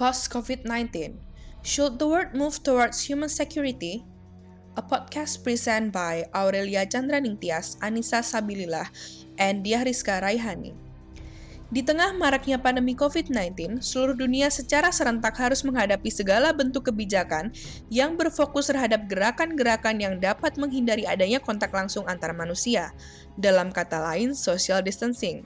Post COVID 19 Should the world move towards human security? A podcast presented by Aurelia Chandraningtyas, Anissa Sabilillah, and Diah Rizka Raihani. Di tengah maraknya pandemi COVID-19, seluruh dunia secara serentak harus menghadapi segala bentuk kebijakan yang berfokus terhadap gerakan-gerakan yang dapat menghindari adanya kontak langsung antar manusia, dalam kata lain, social distancing.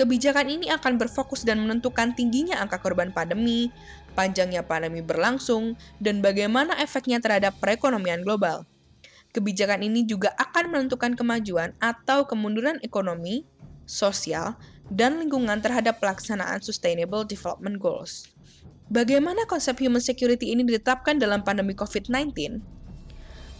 Kebijakan ini akan berfokus dan menentukan tingginya angka korban pandemi, panjangnya pandemi berlangsung, dan bagaimana efeknya terhadap perekonomian global. Kebijakan ini juga akan menentukan kemajuan atau kemunduran ekonomi, sosial, dan lingkungan terhadap pelaksanaan Sustainable Development Goals. Bagaimana konsep human security ini ditetapkan dalam pandemi COVID-19?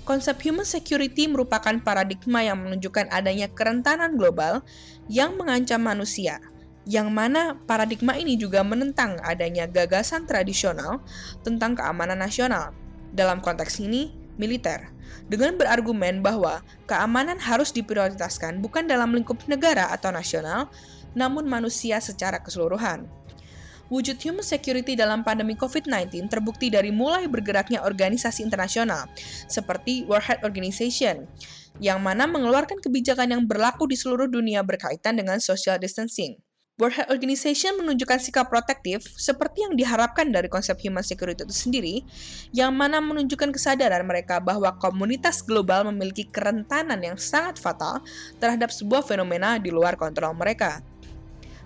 Konsep human security merupakan paradigma yang menunjukkan adanya kerentanan global yang mengancam manusia, yang mana paradigma ini juga menentang adanya gagasan tradisional tentang keamanan nasional. Dalam konteks ini, militer, dengan berargumen bahwa keamanan harus diprioritaskan bukan dalam lingkup negara atau nasional, namun manusia secara keseluruhan. Wujud human security dalam pandemi COVID-19 terbukti dari mulai bergeraknya organisasi internasional seperti World Health Organization, yang mana mengeluarkan kebijakan yang berlaku di seluruh dunia berkaitan dengan social distancing. World Health Organization menunjukkan sikap protektif seperti yang diharapkan dari konsep human security itu sendiri, yang mana menunjukkan kesadaran mereka bahwa komunitas global memiliki kerentanan yang sangat fatal terhadap sebuah fenomena di luar kontrol mereka.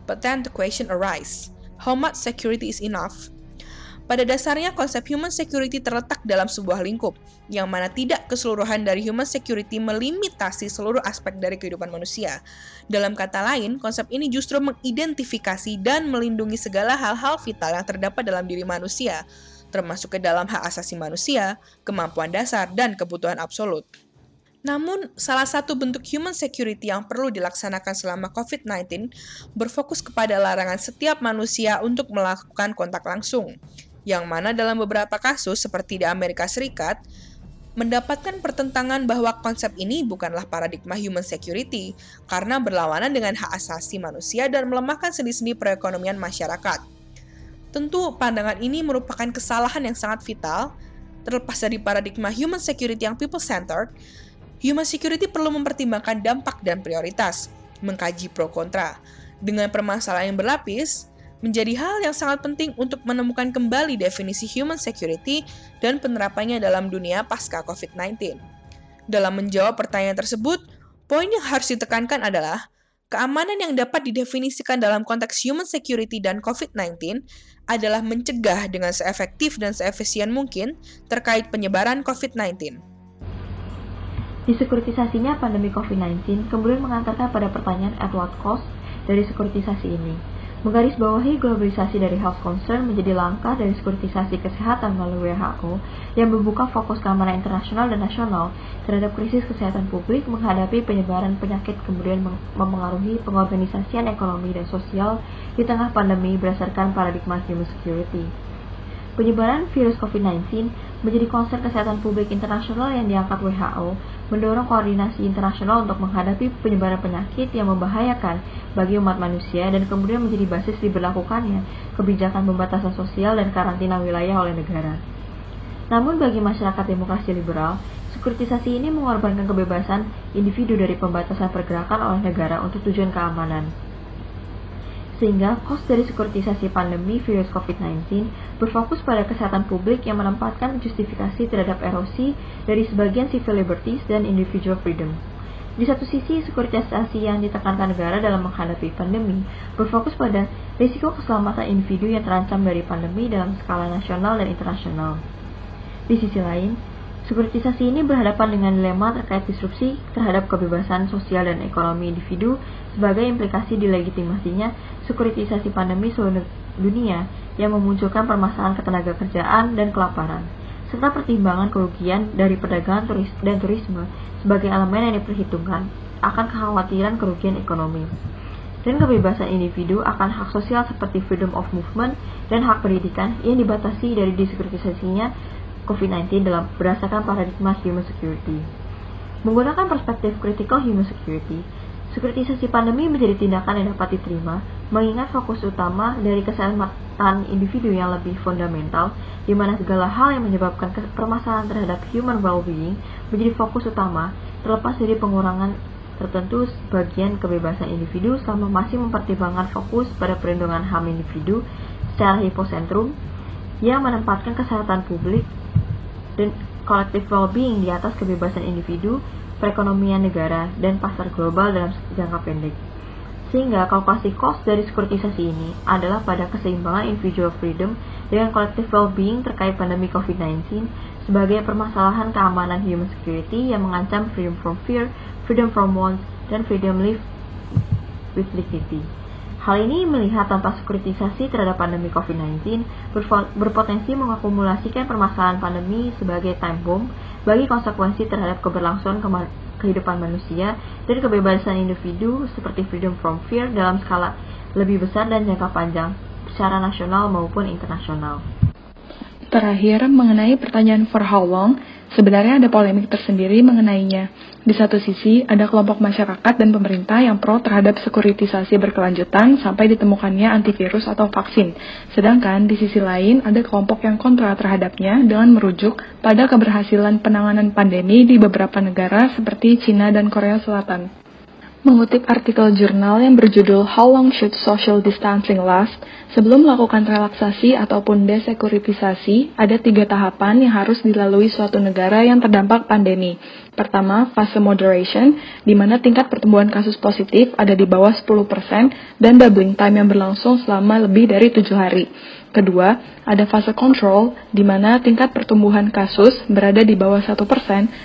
But then the question arises, how much security is enough? Pada dasarnya, konsep human security terletak dalam sebuah lingkup, yang mana tidak keseluruhan dari human security melimitasi seluruh aspek dari kehidupan manusia. Dalam kata lain, konsep ini justru mengidentifikasi dan melindungi segala hal-hal vital yang terdapat dalam diri manusia, termasuk ke dalam hak asasi manusia, kemampuan dasar, dan kebutuhan absolut. Namun, salah satu bentuk human security yang perlu dilaksanakan selama COVID-19 berfokus kepada larangan setiap manusia untuk melakukan kontak langsung, yang mana dalam beberapa kasus seperti di Amerika Serikat, mendapatkan pertentangan bahwa konsep ini bukanlah paradigma human security karena berlawanan dengan hak asasi manusia dan melemahkan sendi-sendi perekonomian masyarakat. Tentu, pandangan ini merupakan kesalahan yang sangat vital, terlepas dari paradigma human security yang people-centered, Human security perlu mempertimbangkan dampak dan prioritas, mengkaji pro kontra. Dengan permasalahan yang berlapis, menjadi hal yang sangat penting untuk menemukan kembali definisi human security dan penerapannya dalam dunia pasca COVID-19. Dalam menjawab pertanyaan tersebut, poin yang harus ditekankan adalah keamanan yang dapat didefinisikan dalam konteks human security dan COVID-19 adalah mencegah dengan seefektif dan seefisien mungkin terkait penyebaran COVID-19. Disekuritisasinya pandemi COVID-19 kemudian mengantarkan pada pertanyaan at what cost dari sekuritisasi ini. Menggarisbawahi globalisasi dari health concern menjadi langkah dari sekuritisasi kesehatan melalui WHO yang membuka fokus keamanan internasional dan nasional terhadap krisis kesehatan publik menghadapi penyebaran penyakit kemudian mempengaruhi pengorganisasian ekonomi dan sosial di tengah pandemi berdasarkan paradigma human security. Penyebaran virus COVID-19 menjadi konser kesehatan publik internasional yang diangkat WHO, mendorong koordinasi internasional untuk menghadapi penyebaran penyakit yang membahayakan bagi umat manusia dan kemudian menjadi basis diberlakukannya kebijakan pembatasan sosial dan karantina wilayah oleh negara. Namun bagi masyarakat demokrasi liberal, sekuritisasi ini mengorbankan kebebasan individu dari pembatasan pergerakan oleh negara untuk tujuan keamanan sehingga kos dari sekuritisasi pandemi virus COVID-19 berfokus pada kesehatan publik yang menempatkan justifikasi terhadap erosi dari sebagian civil liberties dan individual freedom. Di satu sisi, sekuritisasi yang ditekankan negara dalam menghadapi pandemi berfokus pada risiko keselamatan individu yang terancam dari pandemi dalam skala nasional dan internasional. Di sisi lain, Sekuritisasi ini berhadapan dengan dilema terkait disrupsi terhadap kebebasan sosial dan ekonomi individu sebagai implikasi dilegitimasinya sekuritisasi pandemi seluruh dunia yang memunculkan permasalahan ketenaga kerjaan dan kelaparan, serta pertimbangan kerugian dari perdagangan turis dan turisme sebagai elemen yang diperhitungkan akan kekhawatiran kerugian ekonomi. Dan kebebasan individu akan hak sosial seperti freedom of movement dan hak pendidikan yang dibatasi dari disekuritisasinya COVID-19 dalam berdasarkan paradigma human security. Menggunakan perspektif critical human security, Sekuritisasi pandemi menjadi tindakan yang dapat diterima, mengingat fokus utama dari keselamatan individu yang lebih fundamental, di mana segala hal yang menyebabkan permasalahan terhadap human well-being menjadi fokus utama, terlepas dari pengurangan tertentu bagian kebebasan individu selama masih mempertimbangkan fokus pada perlindungan HAM individu secara hipocentrum yang menempatkan kesehatan publik dan collective well-being di atas kebebasan individu perekonomian negara, dan pasar global dalam jangka pendek. Sehingga kalkulasi cost dari sekuritisasi ini adalah pada keseimbangan individual freedom dengan collective well-being terkait pandemi COVID-19 sebagai permasalahan keamanan human security yang mengancam freedom from fear, freedom from want, dan freedom live with dignity. Hal ini melihat tanpa sekuritisasi terhadap pandemi COVID-19 berpotensi mengakumulasikan permasalahan pandemi sebagai time bomb bagi konsekuensi terhadap keberlangsungan kehidupan manusia dan kebebasan individu seperti freedom from fear dalam skala lebih besar dan jangka panjang secara nasional maupun internasional. Terakhir, mengenai pertanyaan for how long, Sebenarnya ada polemik tersendiri mengenainya. Di satu sisi, ada kelompok masyarakat dan pemerintah yang pro terhadap sekuritisasi berkelanjutan sampai ditemukannya antivirus atau vaksin. Sedangkan di sisi lain, ada kelompok yang kontra terhadapnya dengan merujuk pada keberhasilan penanganan pandemi di beberapa negara seperti China dan Korea Selatan. Mengutip artikel jurnal yang berjudul How Long Should Social Distancing Last, sebelum melakukan relaksasi ataupun desekuritisasi, ada tiga tahapan yang harus dilalui suatu negara yang terdampak pandemi. Pertama, fase moderation, di mana tingkat pertumbuhan kasus positif ada di bawah 10% dan doubling time yang berlangsung selama lebih dari tujuh hari. Kedua, ada fase control, di mana tingkat pertumbuhan kasus berada di bawah 1%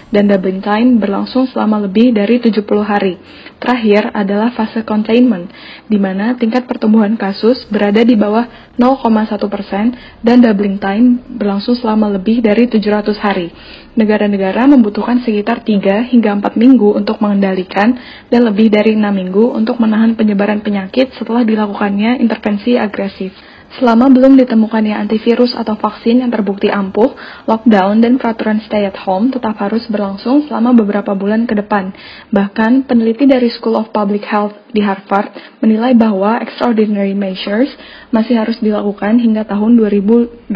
dan doubling time berlangsung selama lebih dari 70 hari. Terakhir adalah fase containment, di mana tingkat pertumbuhan kasus berada di bawah 0,1% dan doubling time berlangsung selama lebih dari 700 hari. Negara-negara membutuhkan sekitar 3 hingga 4 minggu untuk mengendalikan dan lebih dari 6 minggu untuk menahan penyebaran penyakit setelah dilakukannya intervensi agresif. Selama belum ditemukannya antivirus atau vaksin yang terbukti ampuh, lockdown dan peraturan stay at home tetap harus berlangsung selama beberapa bulan ke depan. Bahkan, peneliti dari School of Public Health di Harvard menilai bahwa extraordinary measures masih harus dilakukan hingga tahun 2022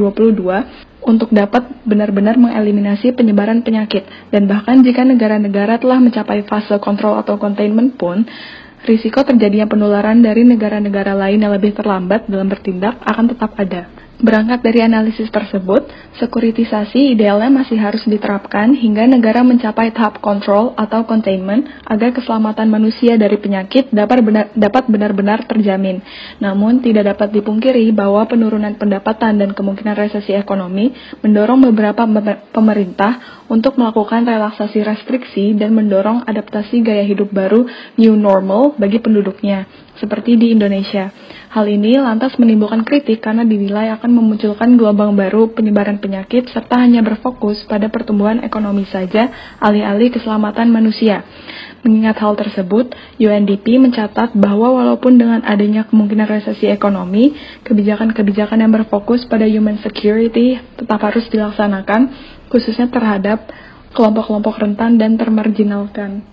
untuk dapat benar-benar mengeliminasi penyebaran penyakit. Dan bahkan jika negara-negara telah mencapai fase kontrol atau containment pun, risiko terjadinya penularan dari negara-negara lain yang lebih terlambat dalam bertindak akan tetap ada. Berangkat dari analisis tersebut, sekuritisasi idealnya masih harus diterapkan hingga negara mencapai tahap kontrol atau containment agar keselamatan manusia dari penyakit dapat benar-benar terjamin. Namun, tidak dapat dipungkiri bahwa penurunan pendapatan dan kemungkinan resesi ekonomi mendorong beberapa pemerintah untuk melakukan relaksasi restriksi dan mendorong adaptasi gaya hidup baru new normal bagi penduduknya, seperti di Indonesia. Hal ini lantas menimbulkan kritik karena dinilai akan memunculkan gelombang baru penyebaran penyakit serta hanya berfokus pada pertumbuhan ekonomi saja alih-alih keselamatan manusia. Mengingat hal tersebut, UNDP mencatat bahwa walaupun dengan adanya kemungkinan resesi ekonomi, kebijakan-kebijakan yang berfokus pada human security tetap harus dilaksanakan, khususnya terhadap kelompok-kelompok rentan dan termarginalkan.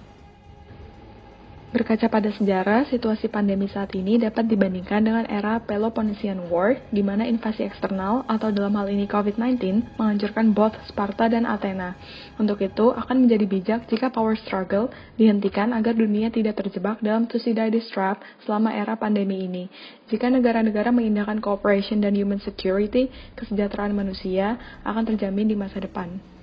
Berkaca pada sejarah, situasi pandemi saat ini dapat dibandingkan dengan era Peloponnesian War, di mana invasi eksternal atau dalam hal ini COVID-19 menghancurkan both Sparta dan Athena. Untuk itu, akan menjadi bijak jika power struggle dihentikan agar dunia tidak terjebak dalam Thucydides trap selama era pandemi ini. Jika negara-negara mengindahkan cooperation dan human security, kesejahteraan manusia akan terjamin di masa depan.